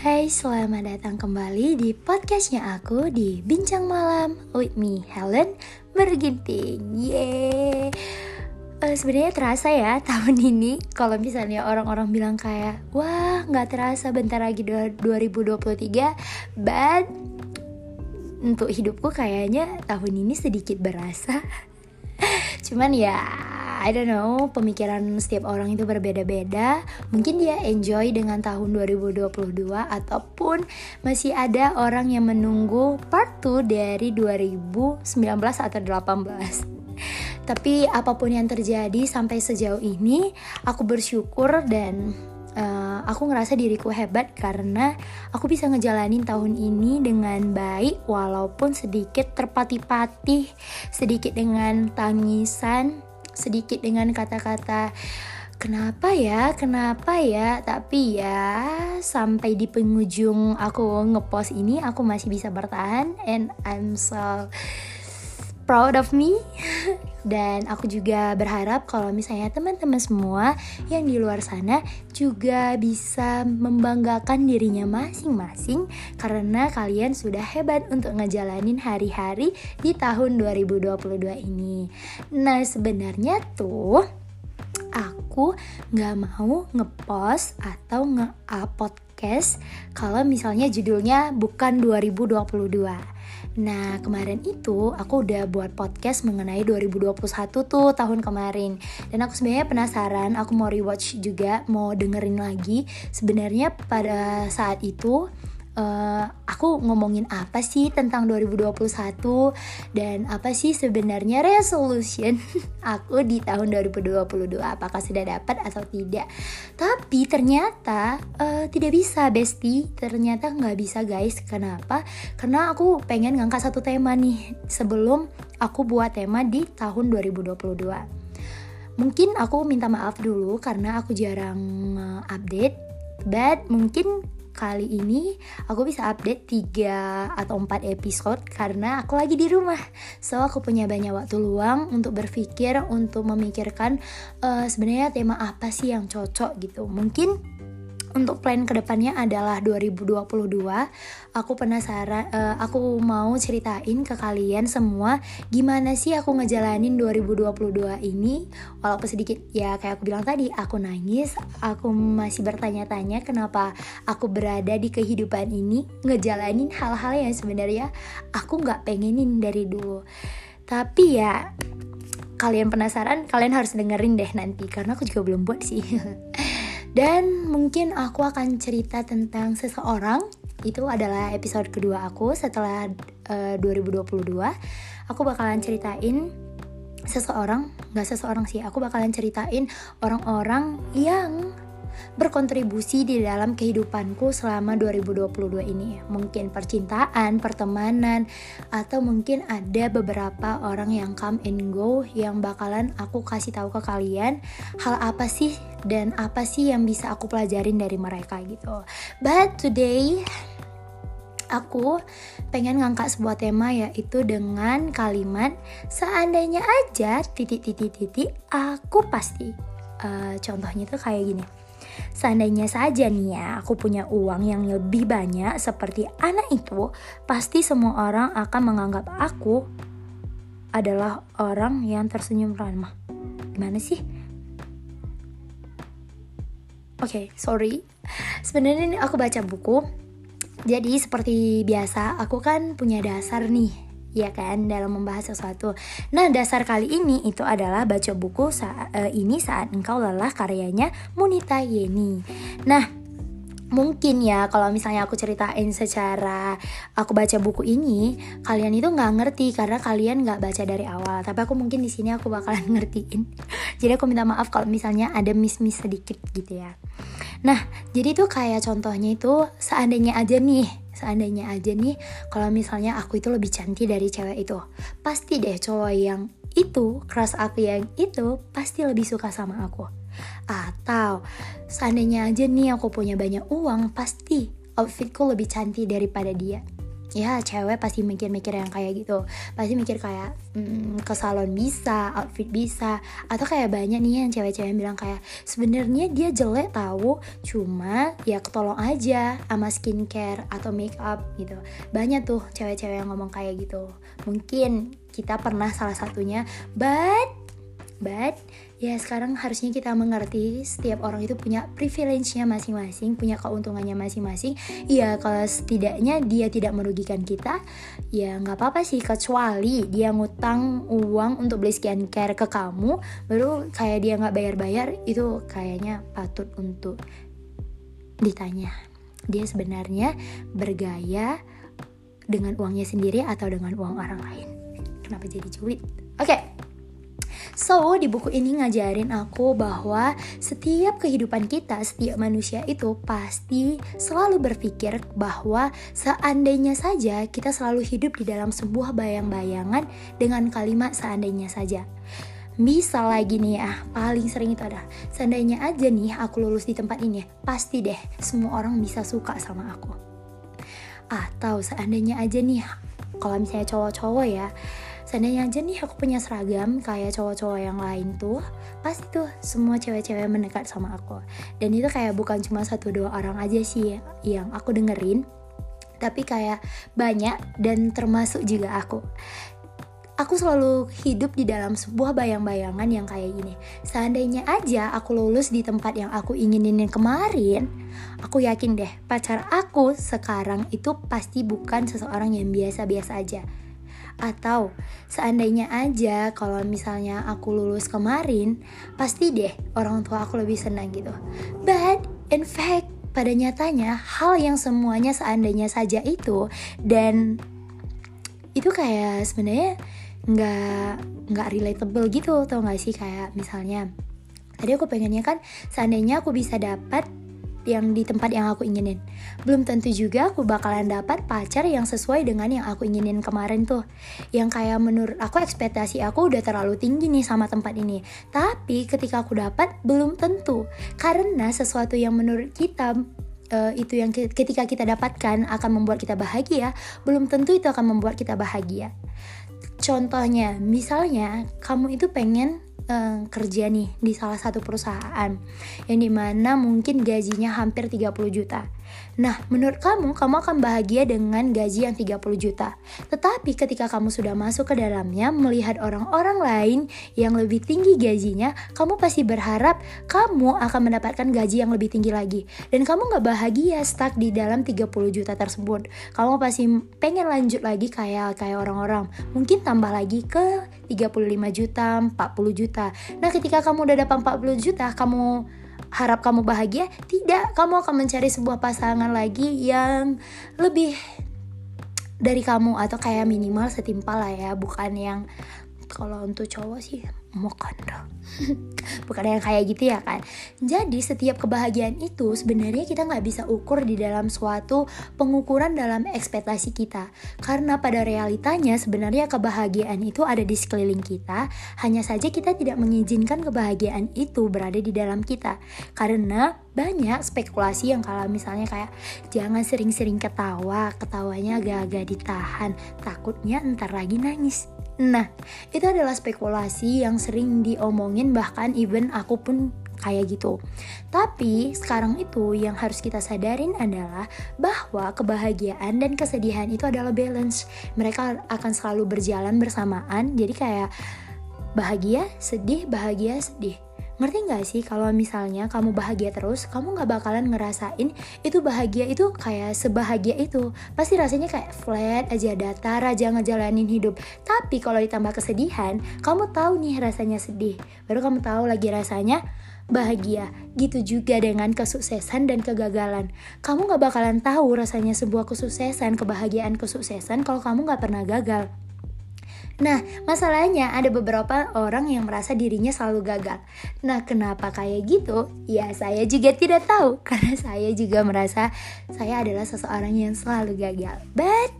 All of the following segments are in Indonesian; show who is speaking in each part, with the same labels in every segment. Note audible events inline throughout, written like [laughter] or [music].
Speaker 1: guys, selamat datang kembali di podcastnya aku di Bincang Malam with me Helen Berginting. Yeay. Uh, Sebenarnya terasa ya [laughs] tahun ini kalau misalnya orang-orang bilang kayak wah nggak terasa bentar lagi 2023, but untuk hidupku kayaknya tahun ini sedikit berasa. [laughs] Cuman ya I don't know, pemikiran setiap orang itu berbeda-beda. Mungkin dia enjoy dengan tahun 2022 ataupun masih ada orang yang menunggu part 2 dari 2019 atau 18. Tapi apa pun yang terjadi sampai sejauh ini, aku bersyukur dan uh, aku ngerasa diriku hebat karena aku bisa ngejalanin tahun ini dengan baik walaupun sedikit terpati-patih, sedikit dengan tangisan, sedikit dengan kata-kata kenapa ya? Kenapa ya? Tapi ya sampai di penghujung aku ngepost ini aku masih bisa bertahan and I'm so proud of me [laughs] dan aku juga berharap kalau misalnya teman-teman semua yang di luar sana juga bisa membanggakan dirinya masing-masing karena kalian sudah hebat untuk ngejalanin hari-hari di tahun 2022 ini. Nah, sebenarnya tuh aku nggak mau ngepost atau nge-up podcast kalau misalnya judulnya bukan 2022 Nah kemarin itu aku udah buat podcast mengenai 2021 tuh tahun kemarin. Dan aku sebenarnya penasaran, aku mau rewatch juga, mau dengerin lagi. Sebenarnya pada saat itu uh, aku ngomongin apa sih tentang 2021 dan apa sih sebenarnya resolution [laughs] aku di tahun 2022 apakah sudah dapat atau tidak? Tapi ternyata uh, tidak bisa bestie. Ternyata nggak bisa guys. Kenapa? Karena aku pengen ngangkat satu tema nih sebelum aku buat tema di tahun 2022 mungkin aku minta maaf dulu karena aku jarang uh, update but mungkin kali ini aku bisa update 3 atau 4 episode karena aku lagi di rumah. So aku punya banyak waktu luang untuk berpikir, untuk memikirkan uh, sebenarnya tema apa sih yang cocok gitu. Mungkin untuk plan ke depannya adalah 2022 aku penasaran uh, aku mau ceritain ke kalian semua gimana sih aku ngejalanin 2022 ini? Walaupun sedikit ya kayak aku bilang tadi aku nangis aku masih bertanya-tanya kenapa aku berada di kehidupan ini ngejalanin hal-hal yang sebenarnya aku nggak pengenin dari dulu. Tapi ya kalian penasaran kalian harus dengerin deh nanti karena aku juga belum buat sih [laughs] Dan mungkin aku akan cerita tentang seseorang. Itu adalah episode kedua aku setelah uh, 2022 Aku bakalan ceritain seseorang, gak seseorang sih Aku bakalan ceritain orang-orang yang berkontribusi di dalam kehidupanku selama 2022 ini. Mungkin percintaan, pertemanan, atau mungkin ada beberapa orang yang come and go yang bakalan aku kasih tahu ke kalian hal apa sih dan apa sih yang bisa aku pelajarin dari mereka gitu. But today aku pengen ngangkat sebuah tema yaitu dengan kalimat seandainya aja titik titik titik aku pasti uh, contohnya tuh kayak gini Seandainya saja nih ya, aku punya uang yang lebih banyak seperti anak itu, pasti semua orang akan menganggap aku adalah orang yang tersenyum ramah. Gimana sih? Oke, okay, sorry. Sebenarnya ini aku baca buku. Jadi seperti biasa, aku kan punya dasar nih ya kan dalam membahas sesuatu. Nah dasar kali ini itu adalah baca buku saat, uh, ini saat engkau lelah karyanya Munita Yeni. Nah mungkin ya kalau misalnya aku ceritain secara aku baca buku ini kalian itu nggak ngerti karena kalian nggak baca dari awal tapi aku mungkin di sini aku bakalan [laughs] ngertiin jadi aku minta maaf kalau misalnya ada miss-miss sedikit gitu ya nah jadi tuh kayak contohnya itu seandainya aja nih seandainya aja nih kalau misalnya aku itu lebih cantik dari cewek itu pasti deh cowok yang itu keras aku yang itu pasti lebih suka sama aku atau seandainya aja nih aku punya banyak uang, pasti outfitku lebih cantik daripada dia. Ya cewek pasti mikir-mikir yang kayak gitu. Pasti mikir kayak hmm, ke salon bisa outfit bisa. Atau kayak banyak nih yang cewek-cewek bilang kayak sebenarnya dia jelek tahu cuma ya ketolong aja sama skincare atau make up gitu. Banyak tuh cewek-cewek yang ngomong kayak gitu. Mungkin kita pernah salah satunya but but ya sekarang harusnya kita mengerti setiap orang itu punya privilege-nya masing-masing, punya keuntungannya masing-masing. Ya kalau setidaknya dia tidak merugikan kita, ya nggak apa-apa sih kecuali dia ngutang uang untuk beli skincare ke kamu, baru kayak dia nggak bayar-bayar itu kayaknya patut untuk ditanya. Dia sebenarnya bergaya dengan uangnya sendiri atau dengan uang orang lain. Kenapa jadi cuit? Oke. Okay. So, di buku ini ngajarin aku bahwa setiap kehidupan kita, setiap manusia itu pasti selalu berpikir bahwa seandainya saja kita selalu hidup di dalam sebuah bayang-bayangan dengan kalimat seandainya saja. Bisa lagi nih ya paling sering itu ada seandainya aja nih aku lulus di tempat ini pasti deh semua orang bisa suka sama aku. Atau seandainya aja nih kalau misalnya cowok-cowok ya seandainya aja nih aku punya seragam kayak cowok-cowok yang lain tuh. Pasti tuh semua cewek-cewek mendekat sama aku. Dan itu kayak bukan cuma satu dua orang aja sih yang aku dengerin tapi kayak banyak dan termasuk juga aku. Aku selalu hidup di dalam sebuah bayang-bayangan yang kayak gini. Seandainya aja aku lulus di tempat yang aku inginin kemarin, aku yakin deh pacar aku sekarang itu pasti bukan seseorang yang biasa-biasa aja atau seandainya aja kalau misalnya aku lulus kemarin, pasti deh orang tua aku lebih senang gitu. But in fact, pada nyatanya hal yang semuanya seandainya saja itu dan itu kayak sebenarnya nggak nggak relatable gitu tau gak sih kayak misalnya tadi aku pengennya kan seandainya aku bisa dapat yang di tempat yang aku inginin. Belum tentu juga aku bakalan dapat pacar yang sesuai dengan yang aku inginin kemarin tuh. Yang kayak menurut aku ekspektasi aku udah terlalu tinggi nih sama tempat ini. Tapi ketika aku dapat belum tentu. Karena sesuatu yang menurut kita uh, itu yang ketika kita dapatkan akan membuat kita bahagia, belum tentu itu akan membuat kita bahagia. Contohnya, misalnya kamu itu pengen uh, kerja nih di salah satu perusahaan yang di mana mungkin gajinya hampir 30 juta. Nah, menurut kamu, kamu akan bahagia dengan gaji yang 30 juta. Tetapi ketika kamu sudah masuk ke dalamnya, melihat orang-orang lain yang lebih tinggi gajinya, kamu pasti berharap kamu akan mendapatkan gaji yang lebih tinggi lagi. Dan kamu gak bahagia stuck di dalam 30 juta tersebut. Kamu pasti pengen lanjut lagi kayak kayak orang-orang. Mungkin tambah lagi ke 35 juta, 40 juta. Nah, ketika kamu udah dapat 40 juta, kamu harap kamu bahagia? Tidak, kamu akan mencari sebuah pasangan lagi yang lebih dari kamu atau kayak minimal setimpal lah ya, bukan yang kalau untuk cowok sih dah [laughs] bukan yang kayak gitu ya kan jadi setiap kebahagiaan itu sebenarnya kita nggak bisa ukur di dalam suatu pengukuran dalam ekspektasi kita. Karena pada realitanya sebenarnya kebahagiaan itu ada di sekeliling kita. Hanya saja kita tidak mengizinkan kebahagiaan itu berada di dalam kita. Karena banyak spekulasi yang kalau misalnya kayak jangan sering-sering ketawa ketawanya agak-agak ditahan. Takutnya ntar lagi nangis Nah, itu adalah spekulasi yang sering diomongin bahkan even aku pun kayak gitu. Tapi sekarang itu yang harus kita sadarin adalah bahwa kebahagiaan dan kesedihan itu adalah balance. Mereka akan selalu berjalan bersamaan. Jadi kayak bahagia, sedih, bahagia, sedih ngerti gak sih kalau misalnya kamu bahagia terus kamu gak bakalan ngerasain itu bahagia itu kayak sebahagia itu pasti rasanya kayak flat aja datar aja ngejalanin hidup tapi kalau ditambah kesedihan kamu tahu nih rasanya sedih baru kamu tahu lagi rasanya bahagia. Gitu juga dengan kesuksesan dan kegagalan. Kamu gak bakalan tahu rasanya sebuah kesuksesan, kebahagiaan kesuksesan kalau kamu gak pernah gagal. Nah, masalahnya ada beberapa orang yang merasa dirinya selalu gagal. Nah, kenapa kayak gitu? Ya, saya juga tidak tahu [laughs] karena saya juga merasa saya adalah seseorang yang selalu gagal. But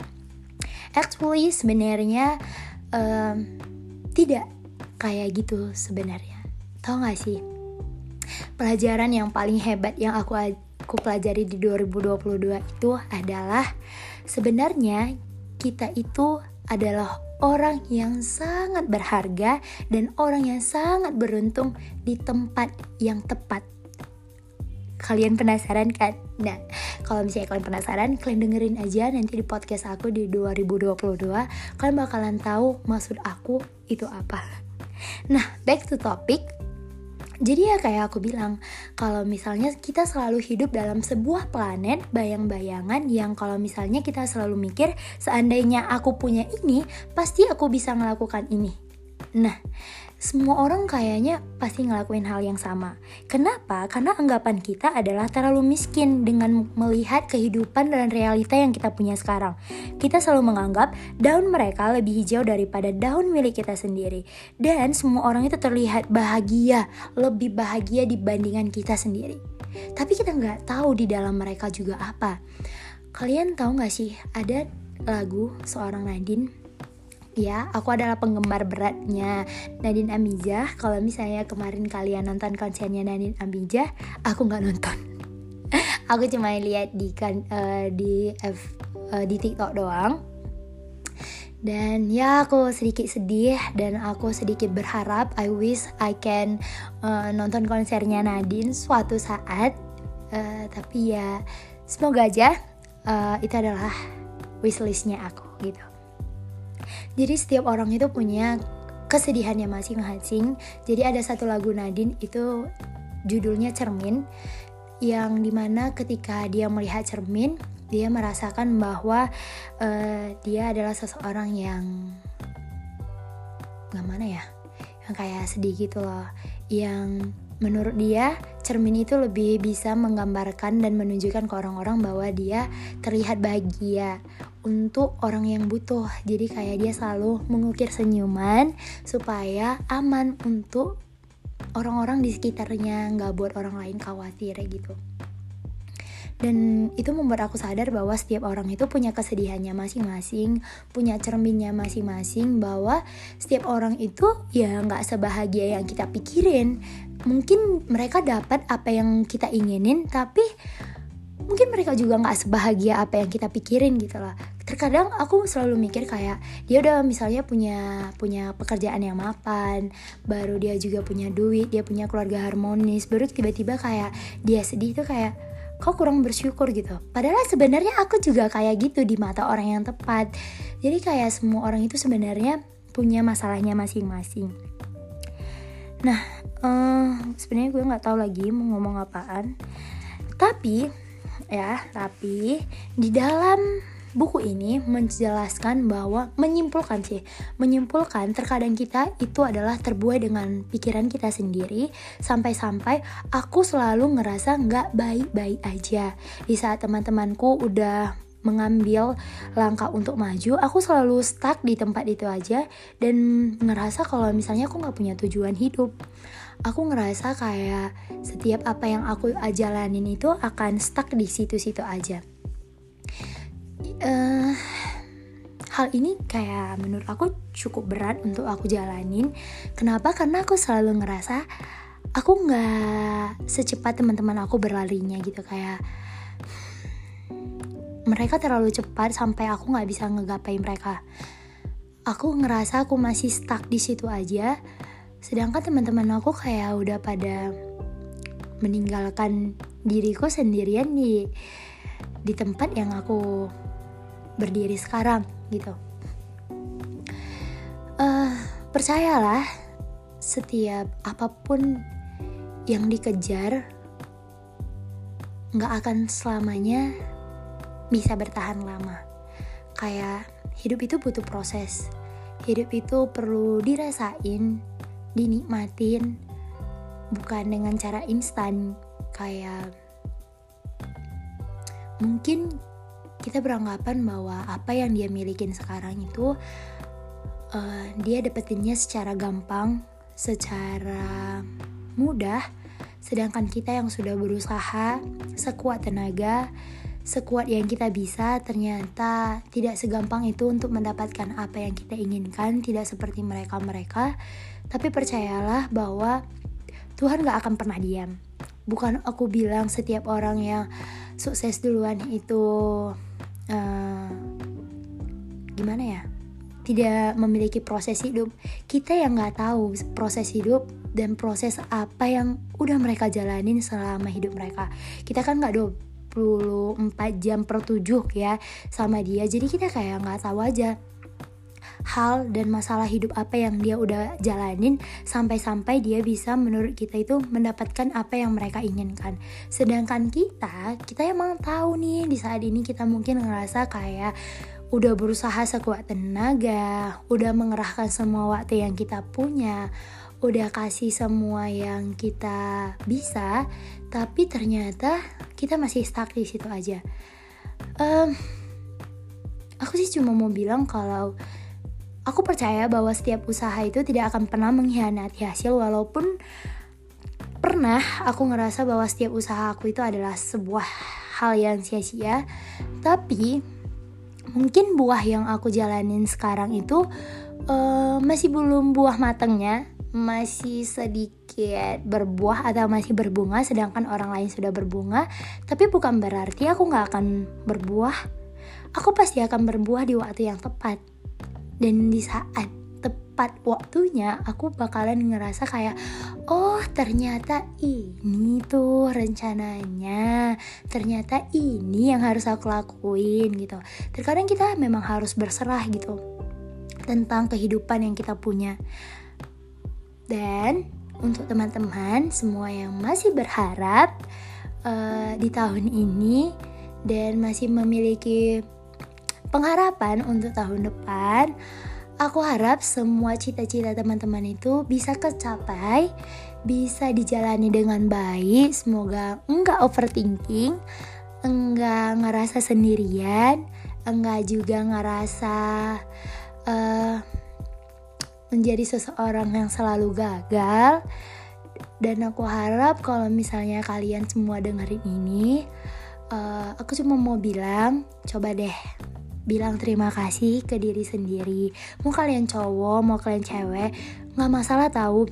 Speaker 1: actually sebenarnya um, tidak kayak gitu sebenarnya. Tahu gak sih? Pelajaran yang paling hebat yang aku aku pelajari di 2022 itu adalah sebenarnya kita itu adalah orang yang sangat berharga dan orang yang sangat beruntung di tempat yang tepat. Kalian penasaran kan? Nah, kalau misalnya kalian penasaran, kalian dengerin aja nanti di podcast aku di 2022. Kalian bakalan tahu maksud aku itu apa. Nah, back to topic jadi ya kayak aku bilang, kalau misalnya kita selalu hidup dalam sebuah planet bayang-bayangan yang kalau misalnya kita selalu mikir seandainya aku punya ini, pasti aku bisa melakukan ini. Nah, semua orang kayaknya pasti ngelakuin hal yang sama. Kenapa? Karena anggapan kita adalah terlalu miskin dengan melihat kehidupan dan realita yang kita punya sekarang. Kita selalu menganggap daun mereka lebih hijau daripada daun milik kita sendiri. Dan semua orang itu terlihat bahagia, lebih bahagia dibandingkan kita sendiri. Tapi kita nggak tahu di dalam mereka juga apa. Kalian tahu nggak sih ada lagu seorang Nadine ya aku adalah penggemar beratnya Nadine Amijah kalau misalnya kemarin kalian nonton konsernya Nadine Amijah aku nggak nonton. [laughs] Aku cuma lihat di kan uh, di F, uh, di TikTok doang. Dan ya aku sedikit sedih dan aku sedikit berharap I wish I can uh, nonton konsernya Nadine suatu saat. Uh, tapi ya semoga aja uh, itu adalah wishlistnya aku gitu jadi setiap orang itu punya kesedihannya masing-masing. Jadi ada satu lagu Nadine itu judulnya Cermin yang di mana ketika dia melihat cermin dia merasakan bahwa uh, dia adalah seseorang yang nggak mana ya yang kayak sedih gitu loh yang menurut dia cermin itu lebih bisa menggambarkan dan menunjukkan ke orang-orang bahwa dia terlihat bahagia untuk orang yang butuh. Jadi kayak dia selalu mengukir senyuman supaya aman untuk orang-orang di sekitarnya nggak buat orang lain khawatir gitu dan itu membuat aku sadar bahwa setiap orang itu punya kesedihannya masing-masing, punya cerminnya masing-masing, bahwa setiap orang itu ya nggak sebahagia yang kita pikirin. Mungkin mereka dapat apa yang kita inginin, tapi mungkin mereka juga nggak sebahagia apa yang kita pikirin gitu loh terkadang aku selalu mikir kayak dia udah misalnya punya punya pekerjaan yang mapan baru dia juga punya duit dia punya keluarga harmonis baru tiba-tiba kayak dia sedih tuh kayak kok kurang bersyukur gitu. Padahal sebenarnya aku juga kayak gitu di mata orang yang tepat. Jadi kayak semua orang itu sebenarnya punya masalahnya masing-masing. Nah uh, sebenarnya gue nggak tahu lagi mau ngomong apaan. Tapi ya, tapi di dalam buku ini menjelaskan bahwa menyimpulkan sih, menyimpulkan terkadang kita itu adalah terbuai dengan pikiran kita sendiri. Sampai-sampai aku selalu ngerasa nggak baik-baik aja. Di saat teman-temanku udah mengambil langkah untuk maju, aku selalu stuck di tempat itu aja dan ngerasa kalau misalnya aku nggak punya tujuan hidup. Aku ngerasa kayak setiap apa yang aku jalanin itu akan stuck di situ-situ aja. Uh, hal ini kayak menurut aku cukup berat untuk aku jalanin. Kenapa? Karena aku selalu ngerasa aku nggak secepat teman-teman aku berlarinya gitu kayak mereka terlalu cepat sampai aku nggak bisa ngegapai mereka. Aku ngerasa aku masih stuck di situ aja sedangkan teman-teman aku kayak udah pada meninggalkan diriku sendirian di di tempat yang aku berdiri sekarang gitu. Uh, percayalah setiap apa pun yang dikejar nggak akan selamanya bisa bertahan lama. Kayak hidup itu butuh proses. Hidup itu perlu dirasain dinikmatin bukan dengan cara instan. Kayak mungkin kita beranggapan bahwa apa yang dia milikin sekarang itu uh, dia dapetinnya secara gampang secara mudah sedangkan kita yang sudah berusaha sekuat tenaga sekuat yang kita bisa ternyata tidak segampang itu untuk mendapatkan apa yang kita inginkan tidak seperti mereka-mereka. Tapi percayalah bahwa Tuhan gak akan pernah diam. Bukan aku bilang setiap orang yang sukses duluan itu uh, gimana ya? Tidak memiliki proses hidup. Kita yang nggak tahu proses hidup dan proses apa yang udah mereka jalanin selama hidup mereka. Kita kan nggak 24 jam per 7 ya sama dia. Jadi kita kayak nggak tahu aja hal dan masalah hidup apa yang dia udah jalanin sampai-sampai dia bisa menurut kita itu mendapatkan apa yang mereka inginkan. Sedangkan kita, kita emang tahu nih di saat ini kita mungkin ngerasa kayak udah berusaha sekuat tenaga, udah mengerahkan semua waktu yang kita punya, udah kasih semua yang kita bisa, tapi ternyata kita masih stuck di situ aja. Um, aku sih cuma mau bilang kalau aku percaya bahwa setiap usaha itu tidak akan pernah mengkhianati hasil walaupun pernah aku ngerasa bahwa setiap usaha aku itu adalah sebuah hal yang sia-sia, tapi mungkin buah yang aku jalanin sekarang itu uh, masih belum buah matangnya masih sedikit berbuah atau masih berbunga sedangkan orang lain sudah berbunga. Tapi bukan berarti aku nggak akan berbuah. Aku pasti akan berbuah di waktu yang tepat dan di saat tepat waktunya aku bakalan ngerasa kayak oh ternyata ini tuh rencananya. Ternyata ini yang harus aku lakuin gitu. Terkadang kita memang harus berserah gitu tentang kehidupan yang kita punya. Dan untuk teman-teman semua yang masih berharap uh, di tahun ini dan masih memiliki pengharapan untuk tahun depan Aku harap semua cita-cita teman-teman itu bisa kecapai, bisa dijalani dengan baik. Semoga enggak overthinking, enggak ngerasa sendirian, enggak juga ngerasa uh, menjadi seseorang yang selalu gagal. Dan aku harap kalau misalnya kalian semua dengerin ini, uh, aku cuma mau bilang, coba deh bilang terima kasih ke diri sendiri. Mau kalian cowok mau kalian cewek nggak masalah tahu.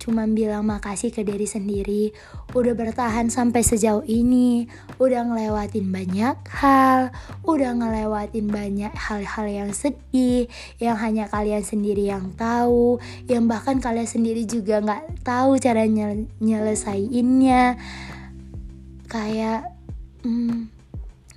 Speaker 1: Cuman bilang makasih ke diri sendiri. Udah bertahan sampai sejauh ini. Udah ngelewatin banyak hal. Udah ngelewatin banyak hal-hal yang sedih. Yang hanya kalian sendiri yang tahu. Yang bahkan kalian sendiri juga nggak tahu cara nyelesainnya kayak hmm,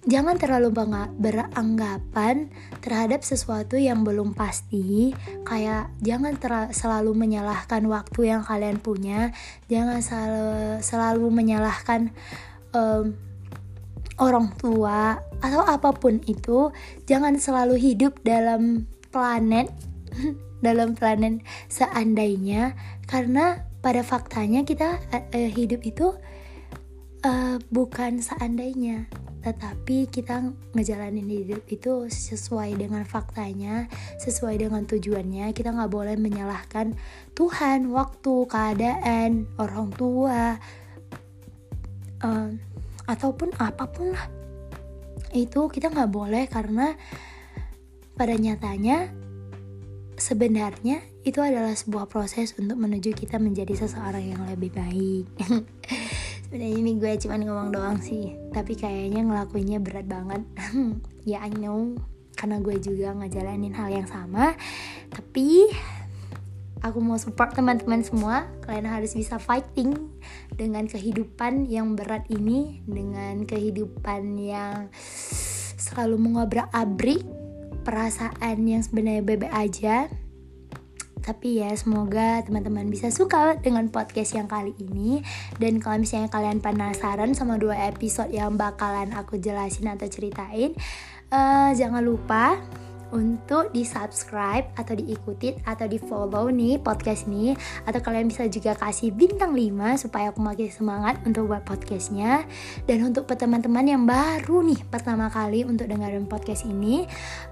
Speaker 1: Jangan terlalu beranggapan terhadap sesuatu yang belum pasti. Kayak jangan selalu menyalahkan waktu yang kalian punya. Jangan selalu, selalu menyalahkan um, orang tua atau apa pun itu. Jangan selalu hidup dalam planet [laughs] dalam planet seandainya karena pada faktanya kita uh, hidup itu uh, bukan seandainya tetapi kita ngejalanin hidup itu sesuai dengan faktanya sesuai dengan tujuannya. Kita nggak boleh menyalahkan Tuhan waktu keadaan orang tua uh, ataupun apa pun lah. Itu kita nggak boleh karena pada nyatanya sebenarnya itu adalah sebuah proses untuk menuju kita menjadi seseorang yang lebih baik [laughs] sebenarnya ini gue cuma ngomong doang sih. Tapi kayaknya ngelakuinnya berat banget. [laughs] Ya I know. Karena gue juga ngejalanin hal yang sama. Tapi aku mau support teman-teman semua. Kalian harus bisa fighting dengan kehidupan yang berat ini. Dengan kehidupan yang selalu mengobrak-abrik perasaan yang sebenarnya bebek aja tapi ya semoga teman-teman bisa suka dengan podcast yang kali ini. Dan kalau misalnya kalian penasaran sama dua episode yang bakalan aku jelasin atau ceritain uh, Jangan lupa untuk di subscribe atau diikuti atau di follow nih podcast ini. Atau kalian bisa juga kasih bintang 5 supaya aku makin semangat untuk buat podcastnya. Dan untuk teman-teman yang baru nih pertama kali untuk dengerin podcast ini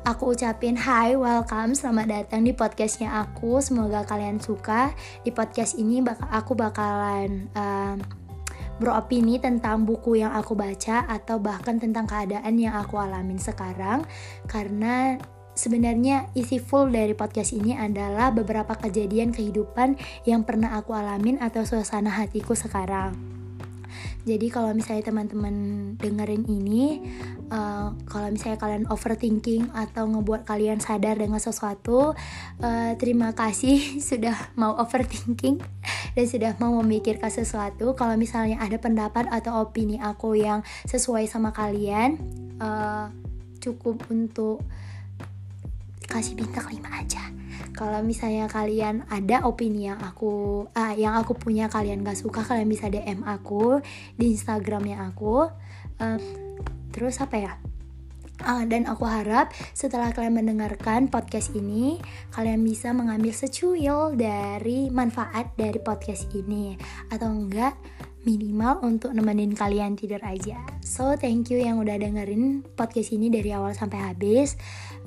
Speaker 1: aku ucapin hi welcome. Selamat datang di podcastnya aku. Semoga kalian suka. Di podcast ini bakal aku bakalan uh, beropini tentang buku yang aku baca atau bahkan tentang keadaan yang aku alamin sekarang. Karena Sebenarnya isi full dari podcast ini adalah beberapa kejadian kehidupan yang pernah aku alamin atau suasana hatiku sekarang. Jadi kalau misalnya teman-teman dengerin ini, uh, kalau misalnya kalian overthinking atau ngebuat kalian sadar dengan sesuatu, uh, terima kasih [laughs] sudah mau overthinking dan sudah mau memikirkan sesuatu. Kalau misalnya ada pendapat atau opini aku yang sesuai sama kalian, uh, cukup untuk kasih bintang 5 aja. Kalau misalnya kalian ada opini yang aku ah, yang aku punya kalian gak suka kalian bisa DM aku di Instagramnya aku. Uh, terus apa ya? Uh, dan aku harap setelah kalian mendengarkan podcast ini, kalian bisa mengambil secuil dari manfaat dari podcast ini, atau enggak minimal untuk nemenin kalian tidur aja. So thank you yang udah dengerin podcast ini dari awal sampai habis.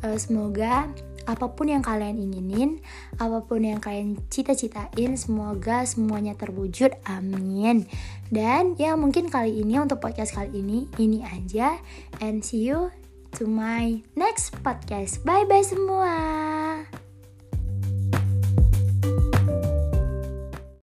Speaker 1: Uh, semoga apa pun yang kalian inginin, apa pun yang kalian cita-citain, semoga semuanya terwujud. Amin. Dan ya mungkin kali ini untuk podcast kali ini ini aja and see you to my next podcast. Bye bye semua.